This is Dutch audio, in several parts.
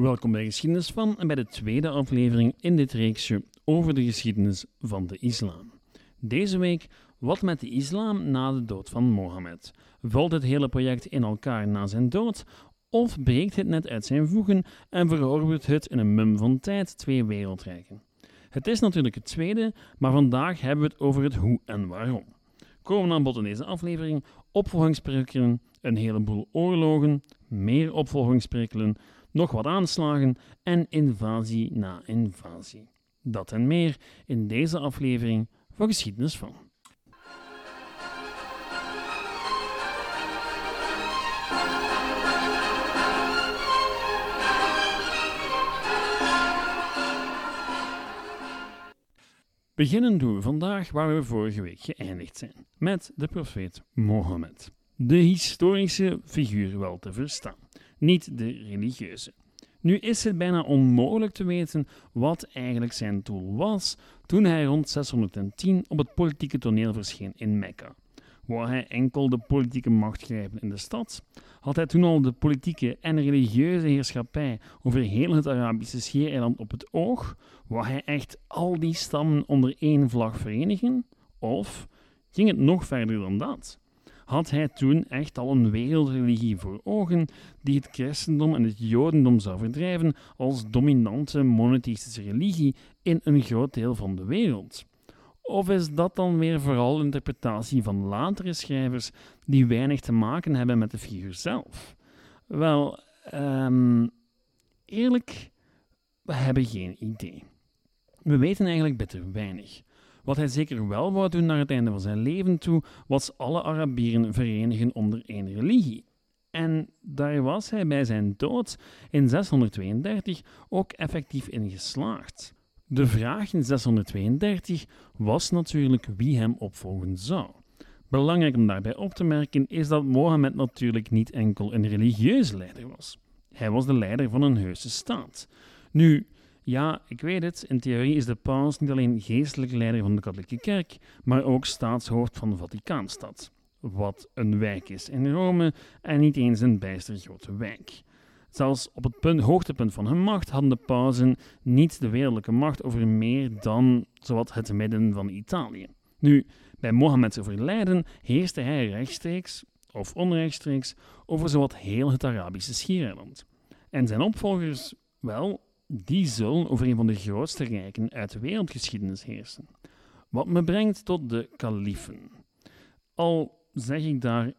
Welkom bij Geschiedenis van en bij de tweede aflevering in dit reeksje over de geschiedenis van de islam. Deze week wat met de islam na de dood van Mohammed. Valt het hele project in elkaar na zijn dood of breekt het net uit zijn voegen en verorbert het in een mum van tijd twee wereldrijken? Het is natuurlijk het tweede, maar vandaag hebben we het over het hoe en waarom. Komen aan bod in deze aflevering opvolgingsperikelen, een heleboel oorlogen, meer opvolgingsperikelen, nog wat aanslagen en invasie na invasie. Dat en meer in deze aflevering van Geschiedenis van. Beginnen doen we vandaag waar we vorige week geëindigd zijn, met de profeet Mohammed. De historische figuur wel te verstaan, niet de religieuze. Nu is het bijna onmogelijk te weten wat eigenlijk zijn doel was toen hij rond 610 op het politieke toneel verscheen in Mekka. Wou hij enkel de politieke macht grijpen in de stad? Had hij toen al de politieke en religieuze heerschappij over heel het Arabische schiereiland op het oog? Wou hij echt al die stammen onder één vlag verenigen? Of ging het nog verder dan dat? Had hij toen echt al een wereldreligie voor ogen die het christendom en het jodendom zou verdrijven als dominante monotheïstische religie in een groot deel van de wereld? Of is dat dan weer vooral interpretatie van latere schrijvers die weinig te maken hebben met de figuur zelf? Wel, um, eerlijk, we hebben geen idee. We weten eigenlijk bitter weinig. Wat hij zeker wel wou doen naar het einde van zijn leven toe, was alle Arabieren verenigen onder één religie. En daar was hij bij zijn dood in 632 ook effectief in geslaagd. De vraag in 632 was natuurlijk wie hem opvolgen zou. Belangrijk om daarbij op te merken is dat Mohammed natuurlijk niet enkel een religieuze leider was. Hij was de leider van een heuse staat. Nu, ja, ik weet het, in theorie is de paus niet alleen geestelijk leider van de katholieke kerk, maar ook staatshoofd van de Vaticaanstad. Wat een wijk is in Rome en niet eens een bijster grote wijk. Zelfs op het punt, hoogtepunt van hun macht hadden de pausen niet de wereldlijke macht over meer dan zowat het midden van Italië. Nu, bij Mohammeds overlijden heerste hij rechtstreeks of onrechtstreeks over zowat heel het Arabische schiereiland. En zijn opvolgers, wel, die zullen over een van de grootste rijken uit de wereldgeschiedenis heersen. Wat me brengt tot de kaliefen. Al zeg ik daar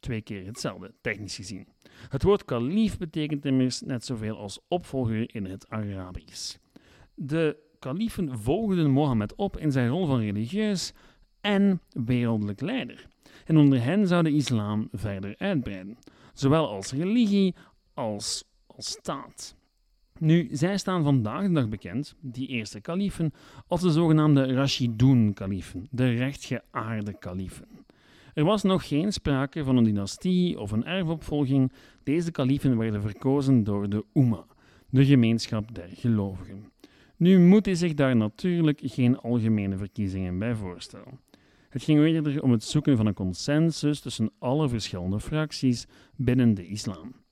twee keer hetzelfde, technisch gezien. Het woord kalief betekent immers net zoveel als opvolger in het Arabisch. De kaliefen volgden Mohammed op in zijn rol van religieus en wereldlijk leider. En onder hen zou de islam verder uitbreiden, zowel als religie als als staat. Nu, zij staan vandaag de dag bekend, die eerste kaliefen, als de zogenaamde Rashidun-kaliefen, de rechtgeaarde kaliefen. Er was nog geen sprake van een dynastie of een erfopvolging. Deze kaliefen werden verkozen door de Umma, de gemeenschap der gelovigen. Nu moet hij zich daar natuurlijk geen algemene verkiezingen bij voorstellen. Het ging eerder om het zoeken van een consensus tussen alle verschillende fracties binnen de islam.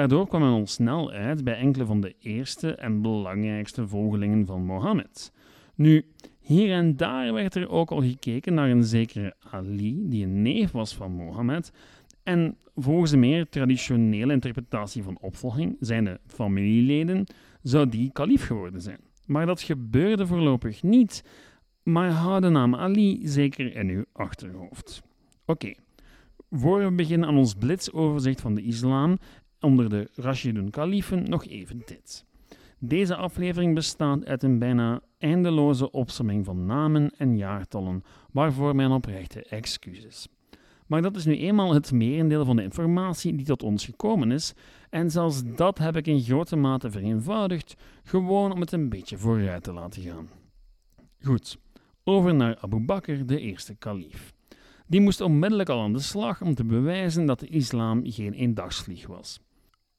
Daardoor kwam men al snel uit bij enkele van de eerste en belangrijkste volgelingen van Mohammed. Nu, hier en daar werd er ook al gekeken naar een zekere Ali, die een neef was van Mohammed. En volgens een meer traditionele interpretatie van opvolging, zijn de familieleden, zou die kalif geworden zijn. Maar dat gebeurde voorlopig niet, maar hou de naam Ali zeker in uw achterhoofd. Oké, voor we beginnen aan ons blitsoverzicht van de islam onder de Rashidun kalifen nog even dit. Deze aflevering bestaat uit een bijna eindeloze opsomming van namen en jaartallen, waarvoor mijn oprechte excuses. Maar dat is nu eenmaal het merendeel van de informatie die tot ons gekomen is, en zelfs dat heb ik in grote mate vereenvoudigd, gewoon om het een beetje vooruit te laten gaan. Goed, over naar Abu Bakr, de eerste kalif. Die moest onmiddellijk al aan de slag om te bewijzen dat de islam geen eendagsvlieg was.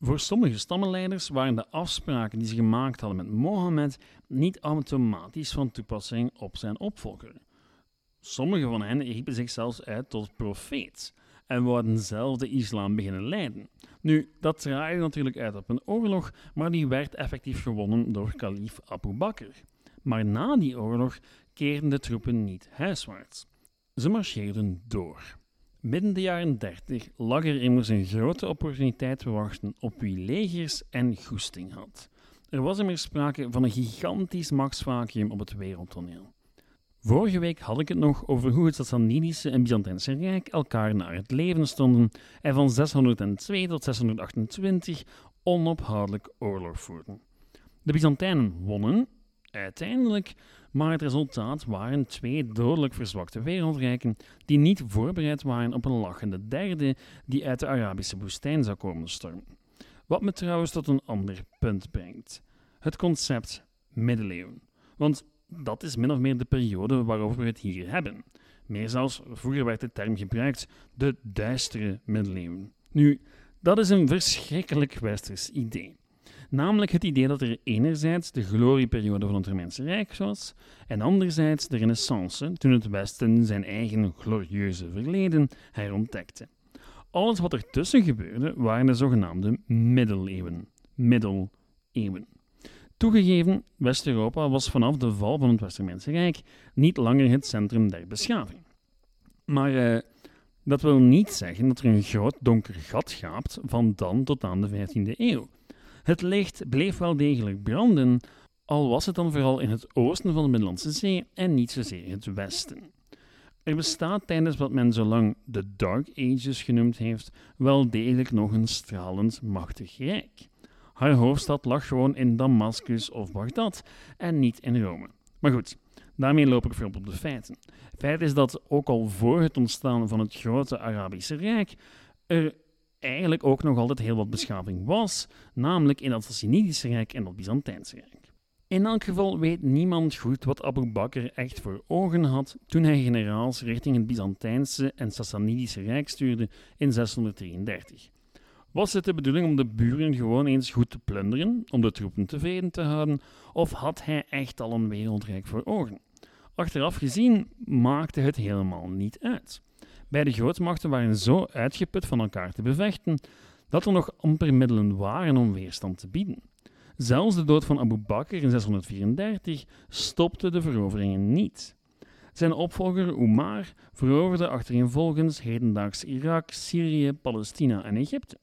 Voor sommige stammenleiders waren de afspraken die ze gemaakt hadden met Mohammed niet automatisch van toepassing op zijn opvolger. Sommige van hen riepen zich zelfs uit tot profeet en wouden zelf de islam beginnen leiden, Nu, dat draaide natuurlijk uit op een oorlog, maar die werd effectief gewonnen door kalif Abu Bakr. Maar na die oorlog keerden de troepen niet huiswaarts. Ze marcheerden door. Midden de jaren 30 lag er immers een grote opportuniteit te wachten op wie legers en goesting had. Er was immers sprake van een gigantisch machtsvacuum op het wereldtoneel. Vorige week had ik het nog over hoe het Sassanidische en Byzantijnse Rijk elkaar naar het leven stonden en van 602 tot 628 onophoudelijk oorlog voerden. De Byzantijnen wonnen, uiteindelijk, maar het resultaat waren twee dodelijk verzwakte wereldrijken die niet voorbereid waren op een lachende derde die uit de Arabische woestijn zou komen stormen. Wat me trouwens tot een ander punt brengt: het concept middeleeuwen. Want dat is min of meer de periode waarover we het hier hebben. Meer zelfs, vroeger werd de term gebruikt, de duistere middeleeuwen. Nu, dat is een verschrikkelijk westers idee. Namelijk het idee dat er enerzijds de glorieperiode van het Romeinse Rijk was, en anderzijds de Renaissance, toen het Westen zijn eigen glorieuze verleden herontdekte. Alles wat ertussen gebeurde waren de zogenaamde middeleeuwen. Middeleeuwen. Toegegeven, West-Europa was vanaf de val van het West-Romeinse Rijk niet langer het centrum der beschaving. Maar uh, dat wil niet zeggen dat er een groot donker gat gaapt van dan tot aan de 15e eeuw. Het licht bleef wel degelijk branden, al was het dan vooral in het oosten van de Middellandse Zee en niet zozeer in het westen. Er bestaat tijdens wat men zo lang de Dark Ages genoemd heeft, wel degelijk nog een stralend machtig rijk. Haar hoofdstad lag gewoon in Damascus of Bagdad en niet in Rome. Maar goed, daarmee loop ik voorop op de feiten. Feit is dat ook al voor het ontstaan van het grote Arabische Rijk er eigenlijk ook nog altijd heel wat beschaving was, namelijk in dat Sassanidische Rijk en dat Byzantijnse Rijk. In elk geval weet niemand goed wat Abu Bakr echt voor ogen had toen hij generaals richting het Byzantijnse en Sassanidische Rijk stuurde in 633. Was het de bedoeling om de buren gewoon eens goed te plunderen, om de troepen tevreden te houden, of had hij echt al een wereldrijk voor ogen? Achteraf gezien maakte het helemaal niet uit. Beide grootmachten waren zo uitgeput van elkaar te bevechten dat er nog amper middelen waren om weerstand te bieden. Zelfs de dood van Abu Bakr in 634 stopte de veroveringen niet. Zijn opvolger Umar veroverde achtereenvolgens hedendaags Irak, Syrië, Palestina en Egypte.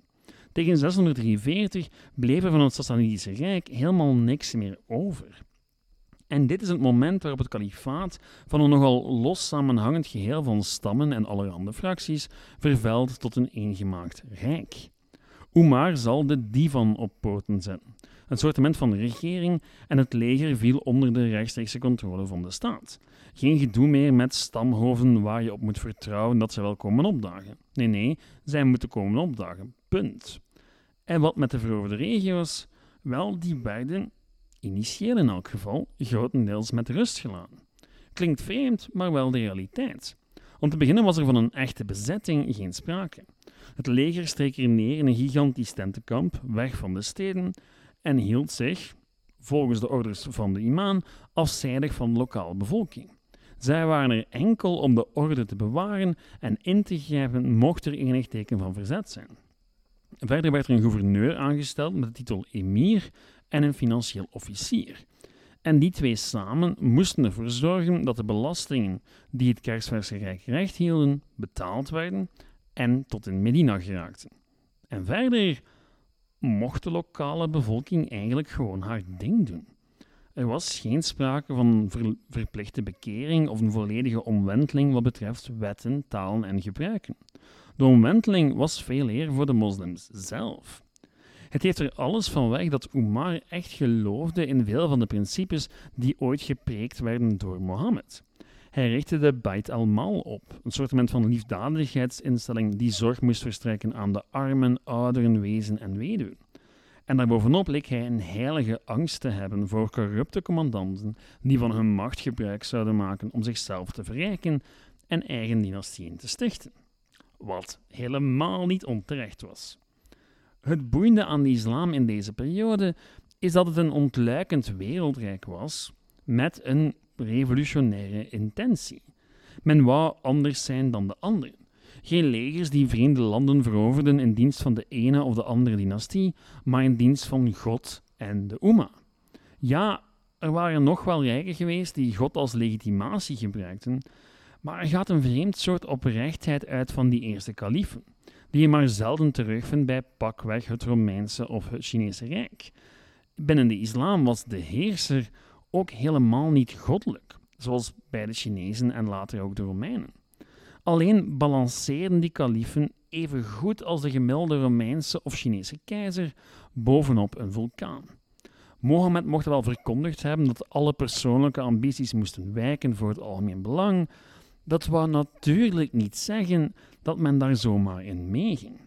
Tegen 643 bleef er van het Sassanidische Rijk helemaal niks meer over. En dit is het moment waarop het kalifaat van een nogal los samenhangend geheel van stammen en allerhande fracties vervuilt tot een eengemaakt rijk. Umar zal de divan op poten zetten, een soortement van regering, en het leger viel onder de rechtstreekse controle van de staat. Geen gedoe meer met stamhoven waar je op moet vertrouwen dat ze wel komen opdagen. Nee, nee, zij moeten komen opdagen. Punt. En wat met de veroverde regio's? Wel, die werden, initieel in elk geval, grotendeels met rust gelaten. Klinkt vreemd, maar wel de realiteit. Om te beginnen was er van een echte bezetting geen sprake. Het leger streek er neer in een gigantisch tentenkamp, weg van de steden, en hield zich, volgens de orders van de imam, afzijdig van de lokale bevolking. Zij waren er enkel om de orde te bewaren en in te grijpen mocht er enig teken van verzet zijn. Verder werd er een gouverneur aangesteld met de titel emir en een financieel officier. En die twee samen moesten ervoor zorgen dat de belastingen die het Kersverse Rijk recht hielden, betaald werden en tot in Medina geraakten. En verder mocht de lokale bevolking eigenlijk gewoon haar ding doen. Er was geen sprake van een verplichte bekering of een volledige omwenteling wat betreft wetten, talen en gebruiken. De omwenteling was veel eer voor de moslims zelf. Het heeft er alles van weg dat Umar echt geloofde in veel van de principes die ooit gepreekt werden door Mohammed. Hij richtte de Bait al-Mal op, een soort van liefdadigheidsinstelling die zorg moest verstrekken aan de armen, ouderen, wezen en weduwen. En daarbovenop leek hij een heilige angst te hebben voor corrupte commandanten die van hun macht gebruik zouden maken om zichzelf te verrijken en eigen dynastieën te stichten. Wat helemaal niet onterecht was. Het boeiende aan de islam in deze periode is dat het een ontluikend wereldrijk was met een revolutionaire intentie. Men wou anders zijn dan de anderen. Geen legers die vreemde landen veroverden in dienst van de ene of de andere dynastie, maar in dienst van God en de Oema. Ja, er waren nog wel rijken geweest die God als legitimatie gebruikten, maar er gaat een vreemd soort oprechtheid uit van die eerste kaliefen, die je maar zelden terugvindt bij pakweg het Romeinse of het Chinese Rijk. Binnen de islam was de heerser ook helemaal niet goddelijk, zoals bij de Chinezen en later ook de Romeinen. Alleen balanceerden die kaliefen even goed als de gemiddelde Romeinse of Chinese keizer bovenop een vulkaan. Mohammed mocht wel verkondigd hebben dat alle persoonlijke ambities moesten wijken voor het algemeen belang. Dat wou natuurlijk niet zeggen dat men daar zomaar in meeging.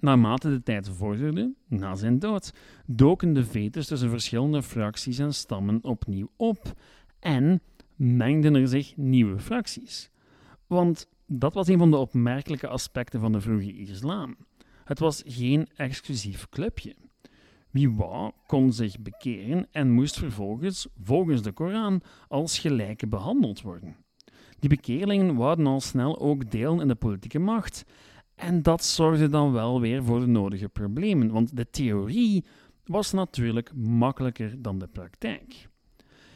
Naarmate de tijd vorderde, na zijn dood, doken de vetes tussen verschillende fracties en stammen opnieuw op en mengden er zich nieuwe fracties. Want dat was een van de opmerkelijke aspecten van de vroege islam. Het was geen exclusief clubje. Wie wou, kon zich bekeren en moest vervolgens, volgens de Koran, als gelijke behandeld worden. Die bekeerlingen wouden al snel ook delen in de politieke macht. En dat zorgde dan wel weer voor de nodige problemen, want de theorie was natuurlijk makkelijker dan de praktijk.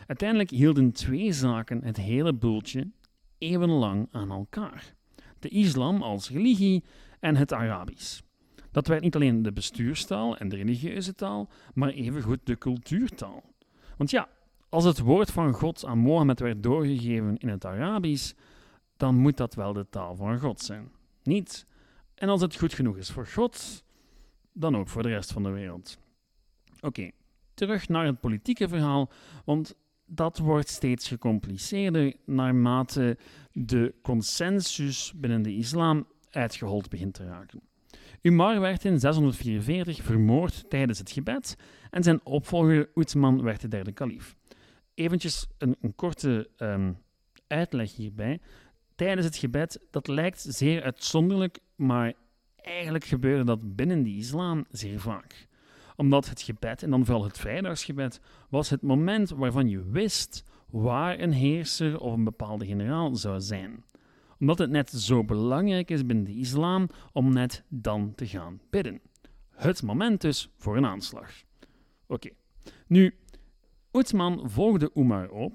Uiteindelijk hielden twee zaken het hele boeltje eeuwenlang aan elkaar: de islam als religie en het Arabisch. Dat werd niet alleen de bestuurstaal en de religieuze taal, maar evengoed de cultuurtaal. Want ja, als het woord van God aan Mohammed werd doorgegeven in het Arabisch, dan moet dat wel de taal van God zijn. Niet. En als het goed genoeg is voor God, dan ook voor de rest van de wereld. Oké, terug naar het politieke verhaal, want dat wordt steeds gecompliceerder naarmate de consensus binnen de islam uitgehold begint te raken. Umar werd in 644 vermoord tijdens het gebed en zijn opvolger Uthman werd de derde kalif. Eventjes een, een korte ehm, uitleg hierbij. Tijdens het gebed, dat lijkt zeer uitzonderlijk, maar eigenlijk gebeurde dat binnen de islam zeer vaak. Omdat het gebed, en dan vooral het vrijdagsgebed, was het moment waarvan je wist waar een heerser of een bepaalde generaal zou zijn omdat het net zo belangrijk is binnen de islam om net dan te gaan bidden. Het moment dus voor een aanslag. Oké, nu, Uthman volgde Umar op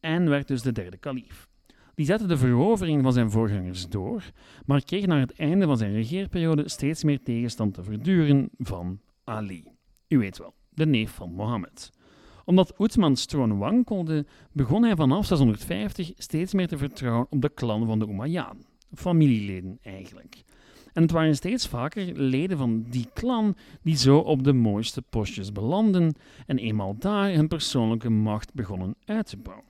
en werd dus de derde kalif. Die zette de verovering van zijn voorgangers door, maar kreeg naar het einde van zijn regeerperiode steeds meer tegenstand te verduren van Ali. U weet wel, de neef van Mohammed omdat Oetsmans troon wankelde, begon hij vanaf 650 steeds meer te vertrouwen op de klan van de Umayyaden, familieleden eigenlijk. En het waren steeds vaker leden van die klan die zo op de mooiste postjes belanden en eenmaal daar hun persoonlijke macht begonnen uit te bouwen.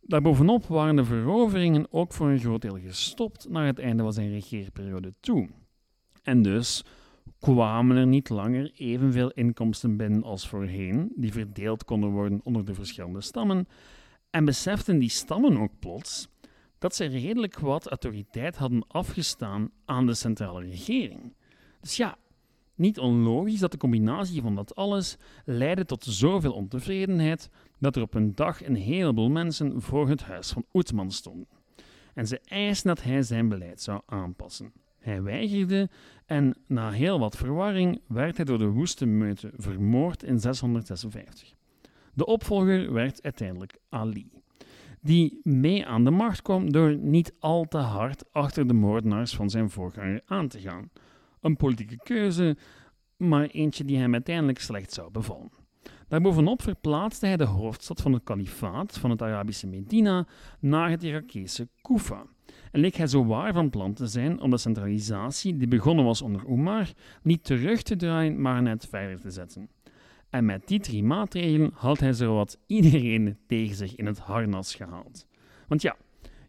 Daarbovenop waren de veroveringen ook voor een groot deel gestopt naar het einde van zijn regeerperiode toe. En dus kwamen er niet langer evenveel inkomsten binnen als voorheen, die verdeeld konden worden onder de verschillende stammen, en beseften die stammen ook plots dat ze redelijk wat autoriteit hadden afgestaan aan de centrale regering. Dus ja, niet onlogisch dat de combinatie van dat alles leidde tot zoveel ontevredenheid dat er op een dag een heleboel mensen voor het huis van Oetman stonden. En ze eisten dat hij zijn beleid zou aanpassen. Hij weigerde en na heel wat verwarring werd hij door de woeste meute vermoord in 656. De opvolger werd uiteindelijk Ali, die mee aan de macht kwam door niet al te hard achter de moordenaars van zijn voorganger aan te gaan. Een politieke keuze, maar eentje die hem uiteindelijk slecht zou bevallen. Daarbovenop verplaatste hij de hoofdstad van het kalifaat van het Arabische Medina naar het Irakese Kufa en leek hij zo waar van plan te zijn om de centralisatie die begonnen was onder Umar niet terug te draaien, maar net verder te zetten. En met die drie maatregelen had hij zowat iedereen tegen zich in het harnas gehaald. Want ja,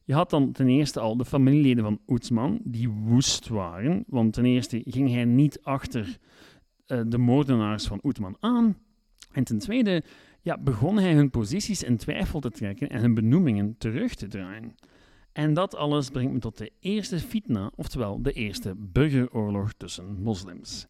je had dan ten eerste al de familieleden van Oetsman, die woest waren, want ten eerste ging hij niet achter uh, de moordenaars van Oetman aan, en ten tweede ja, begon hij hun posities in twijfel te trekken en hun benoemingen terug te draaien. En dat alles brengt me tot de eerste fitna, oftewel de eerste burgeroorlog tussen moslims.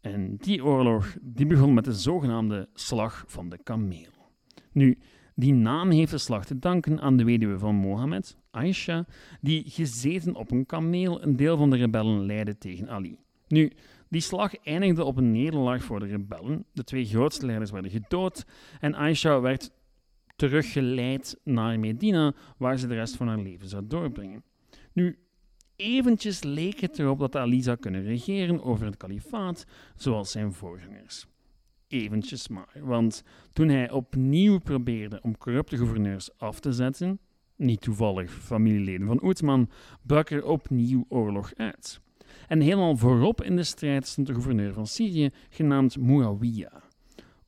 En die oorlog die begon met de zogenaamde Slag van de Kameel. Nu, Die naam heeft de slag te danken aan de weduwe van Mohammed, Aisha, die gezeten op een kameel een deel van de rebellen leidde tegen Ali. Nu, die slag eindigde op een nederlaag voor de rebellen. De twee grootste leiders werden gedood en Aisha werd teruggeleid naar Medina, waar ze de rest van haar leven zou doorbrengen. Nu, eventjes leek het erop dat Ali zou kunnen regeren over het kalifaat, zoals zijn voorgangers. Eventjes maar, want toen hij opnieuw probeerde om corrupte gouverneurs af te zetten, niet toevallig familieleden van Oetman, brak er opnieuw oorlog uit. En helemaal voorop in de strijd stond de gouverneur van Syrië, genaamd Muawiyah.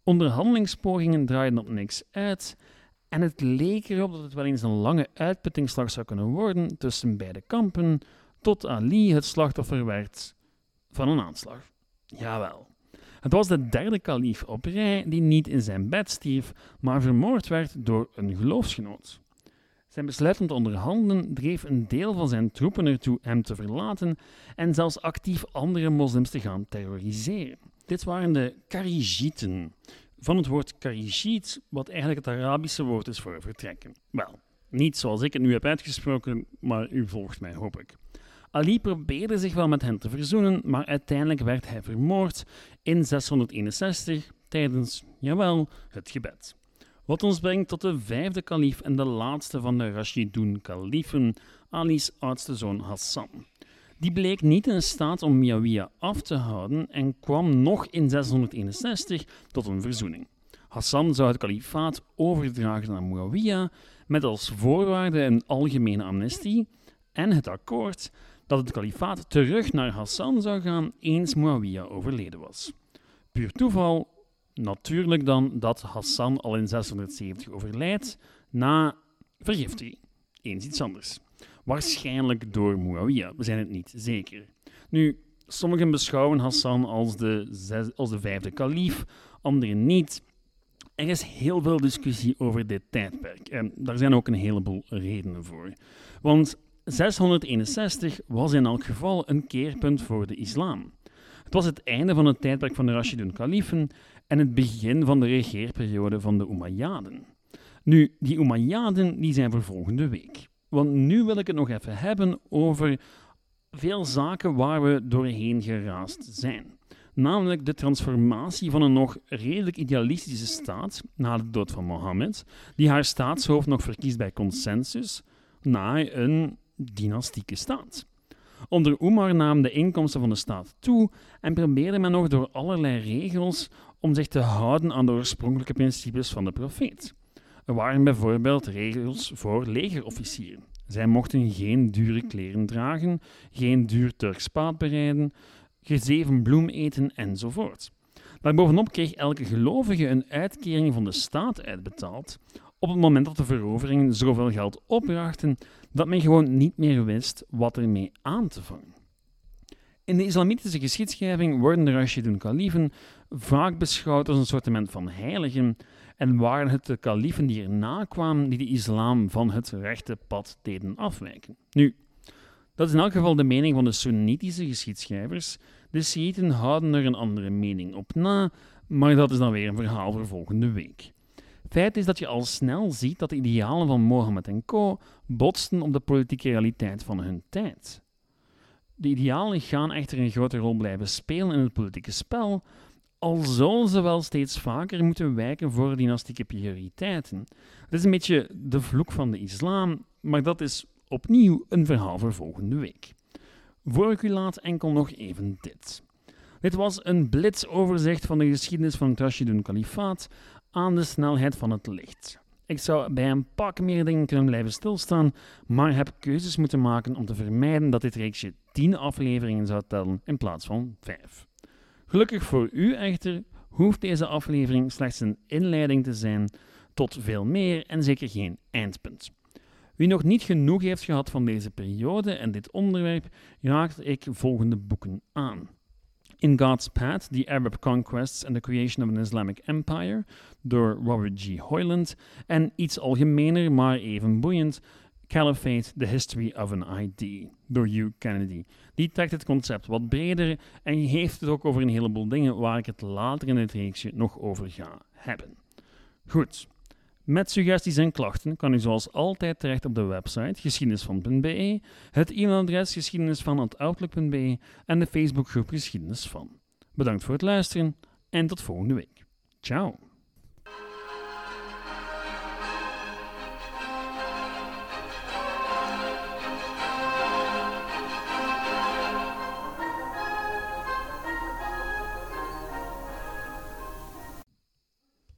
Onderhandelingspogingen draaiden op niks uit en het leek erop dat het wel eens een lange uitputtingsslag zou kunnen worden tussen beide kampen, tot Ali het slachtoffer werd van een aanslag. Jawel. Het was de derde kalief op rij die niet in zijn bed stierf, maar vermoord werd door een geloofsgenoot. Zijn besluit om te onderhandelen dreef een deel van zijn troepen ertoe hem te verlaten en zelfs actief andere moslims te gaan terroriseren. Dit waren de Karijieten, van het woord Karijit, wat eigenlijk het Arabische woord is voor vertrekken. Wel, niet zoals ik het nu heb uitgesproken, maar u volgt mij, hoop ik. Ali probeerde zich wel met hen te verzoenen, maar uiteindelijk werd hij vermoord in 661 tijdens, jawel, het gebed. Wat ons brengt tot de vijfde kalif en de laatste van de Rashidun kalifen, Ali's oudste zoon Hassan. Die bleek niet in staat om Muawiyah af te houden en kwam nog in 661 tot een verzoening. Hassan zou het kalifaat overdragen aan Muawiyah met als voorwaarde een algemene amnestie en het akkoord dat het kalifaat terug naar Hassan zou gaan eens Muawiyah overleden was. Puur toeval, natuurlijk dan dat Hassan al in 670 overlijdt na vergiftiging. Eens iets anders. Waarschijnlijk door Muawiyah, we zijn het niet zeker. Nu, sommigen beschouwen Hassan als de, als de vijfde kalief, anderen niet. Er is heel veel discussie over dit tijdperk en daar zijn ook een heleboel redenen voor. Want 661 was in elk geval een keerpunt voor de islam. Het was het einde van het tijdperk van de Rashidun kalifen en het begin van de regeerperiode van de Umayyaden. Nu, die Umayyaden die zijn voor volgende week. Want nu wil ik het nog even hebben over veel zaken waar we doorheen geraast zijn. Namelijk de transformatie van een nog redelijk idealistische staat na de dood van Mohammed, die haar staatshoofd nog verkiest bij consensus, naar een dynastieke staat. Onder Umar namen de inkomsten van de staat toe en probeerde men nog door allerlei regels om zich te houden aan de oorspronkelijke principes van de profeet. Er waren bijvoorbeeld regels voor legerofficieren. Zij mochten geen dure kleren dragen, geen duur Turks paard bereiden, gezeven bloem eten enzovoort. Daarbovenop kreeg elke gelovige een uitkering van de staat uitbetaald op het moment dat de veroveringen zoveel geld opbrachten dat men gewoon niet meer wist wat ermee aan te vangen. In de islamitische geschiedschrijving worden de Rashidun kaliefen vaak beschouwd als een soort van heiligen en waren het de kaliefen die erna kwamen die de islam van het rechte pad deden afwijken. Nu, dat is in elk geval de mening van de Soenitische geschiedschrijvers. De Shiiten houden er een andere mening op na, maar dat is dan weer een verhaal voor volgende week. Feit is dat je al snel ziet dat de idealen van Mohammed en co. botsten op de politieke realiteit van hun tijd. De idealen gaan echter een grote rol blijven spelen in het politieke spel, al zullen ze wel steeds vaker moeten wijken voor dynastieke prioriteiten. Het is een beetje de vloek van de islam, maar dat is opnieuw een verhaal voor volgende week. Voor ik u laat enkel nog even dit. Dit was een blitsoverzicht van de geschiedenis van het Rashidun Kalifaat aan de snelheid van het licht. Ik zou bij een pak meer dingen kunnen blijven stilstaan, maar heb keuzes moeten maken om te vermijden dat dit reeksje 10 afleveringen zou tellen in plaats van 5. Gelukkig voor u echter hoeft deze aflevering slechts een inleiding te zijn tot veel meer en zeker geen eindpunt. Wie nog niet genoeg heeft gehad van deze periode en dit onderwerp, raakte ik volgende boeken aan. In God's Path, The Arab Conquests and the Creation of an Islamic Empire door Robert G. Hoyland en iets algemener, maar even boeiend, Caliphate, The History of an ID door Hugh Kennedy. Die trekt het concept wat breder en heeft het ook over een heleboel dingen waar ik het later in het reeksje nog over ga hebben. Goed, Met suggesties en klachten kan u zoals altijd terecht op de website geschiedenisvan.be, het e-mailadres geschiedenisvan.outlook.be en de Facebookgroep Geschiedenis van. Bedankt voor het luisteren en tot volgende week. Ciao!